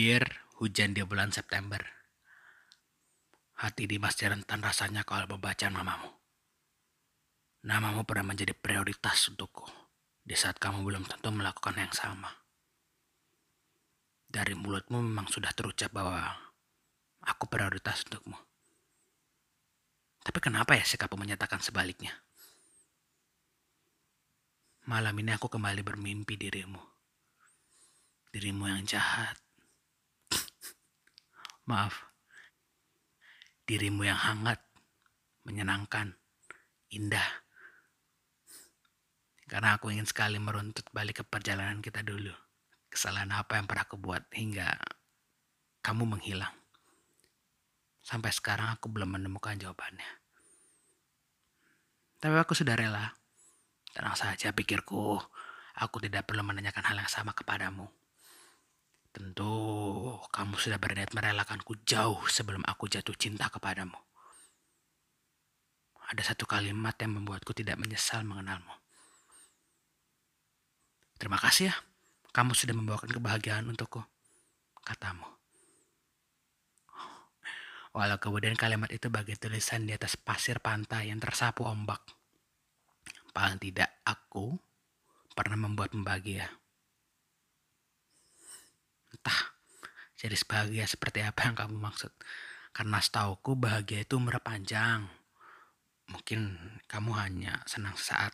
Dear, hujan di bulan September. Hati Dimas rentan rasanya kalau membaca namamu. Namamu pernah menjadi prioritas untukku di saat kamu belum tentu melakukan yang sama. Dari mulutmu memang sudah terucap bahwa aku prioritas untukmu. Tapi kenapa ya sikapmu menyatakan sebaliknya? Malam ini aku kembali bermimpi dirimu. Dirimu yang jahat. Maaf. Dirimu yang hangat, menyenangkan, indah. Karena aku ingin sekali meruntut balik ke perjalanan kita dulu. Kesalahan apa yang pernah aku buat hingga kamu menghilang. Sampai sekarang aku belum menemukan jawabannya. Tapi aku sudah rela. Tenang saja pikirku, aku tidak perlu menanyakan hal yang sama kepadamu. Tentu kamu sudah berniat merelakanku jauh sebelum aku jatuh cinta kepadamu. Ada satu kalimat yang membuatku tidak menyesal mengenalmu. Terima kasih ya, kamu sudah membawakan kebahagiaan untukku, katamu. Walau kemudian kalimat itu bagi tulisan di atas pasir pantai yang tersapu ombak. Paling tidak aku pernah membuat bahagia. Entah jadi bahagia seperti apa yang kamu maksud. Karena setauku bahagia itu umur panjang. Mungkin kamu hanya senang sesaat.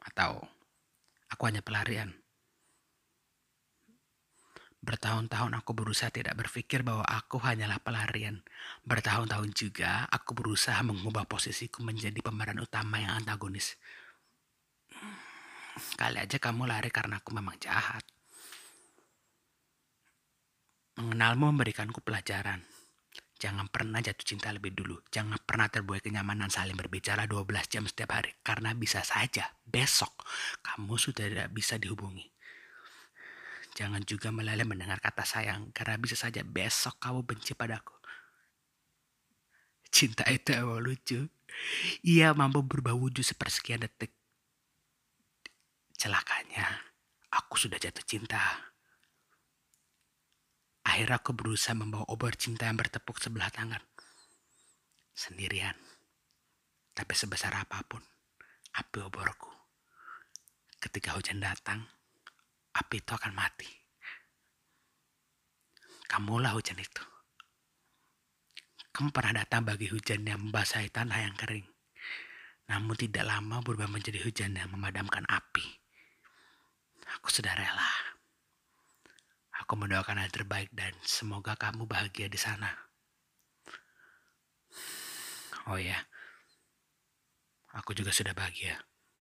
Atau aku hanya pelarian. Bertahun-tahun aku berusaha tidak berpikir bahwa aku hanyalah pelarian. Bertahun-tahun juga aku berusaha mengubah posisiku menjadi pemeran utama yang antagonis. Kali aja kamu lari karena aku memang jahat. Mengenalmu memberikanku pelajaran. Jangan pernah jatuh cinta lebih dulu. Jangan pernah terbuai kenyamanan saling berbicara 12 jam setiap hari. Karena bisa saja besok kamu sudah tidak bisa dihubungi. Jangan juga meleleh mendengar kata sayang, karena bisa saja besok kamu benci padaku. Cinta itu emang lucu. Ia mampu berubah wujud sepersekian detik. Celakanya, aku sudah jatuh cinta. Akhirnya aku berusaha membawa obor cinta yang bertepuk sebelah tangan. Sendirian. Tapi sebesar apa pun, api oborku. Ketika hujan datang, api itu akan mati. Kamulah hujan itu. Kamu pernah datang bagi hujan yang membasahi tanah yang kering. Namun tidak lama berubah menjadi hujan yang memadamkan api. Aku sudah rela. Aku mendoakan yang terbaik dan semoga kamu bahagia di sana. Oh ya, aku juga sudah bahagia.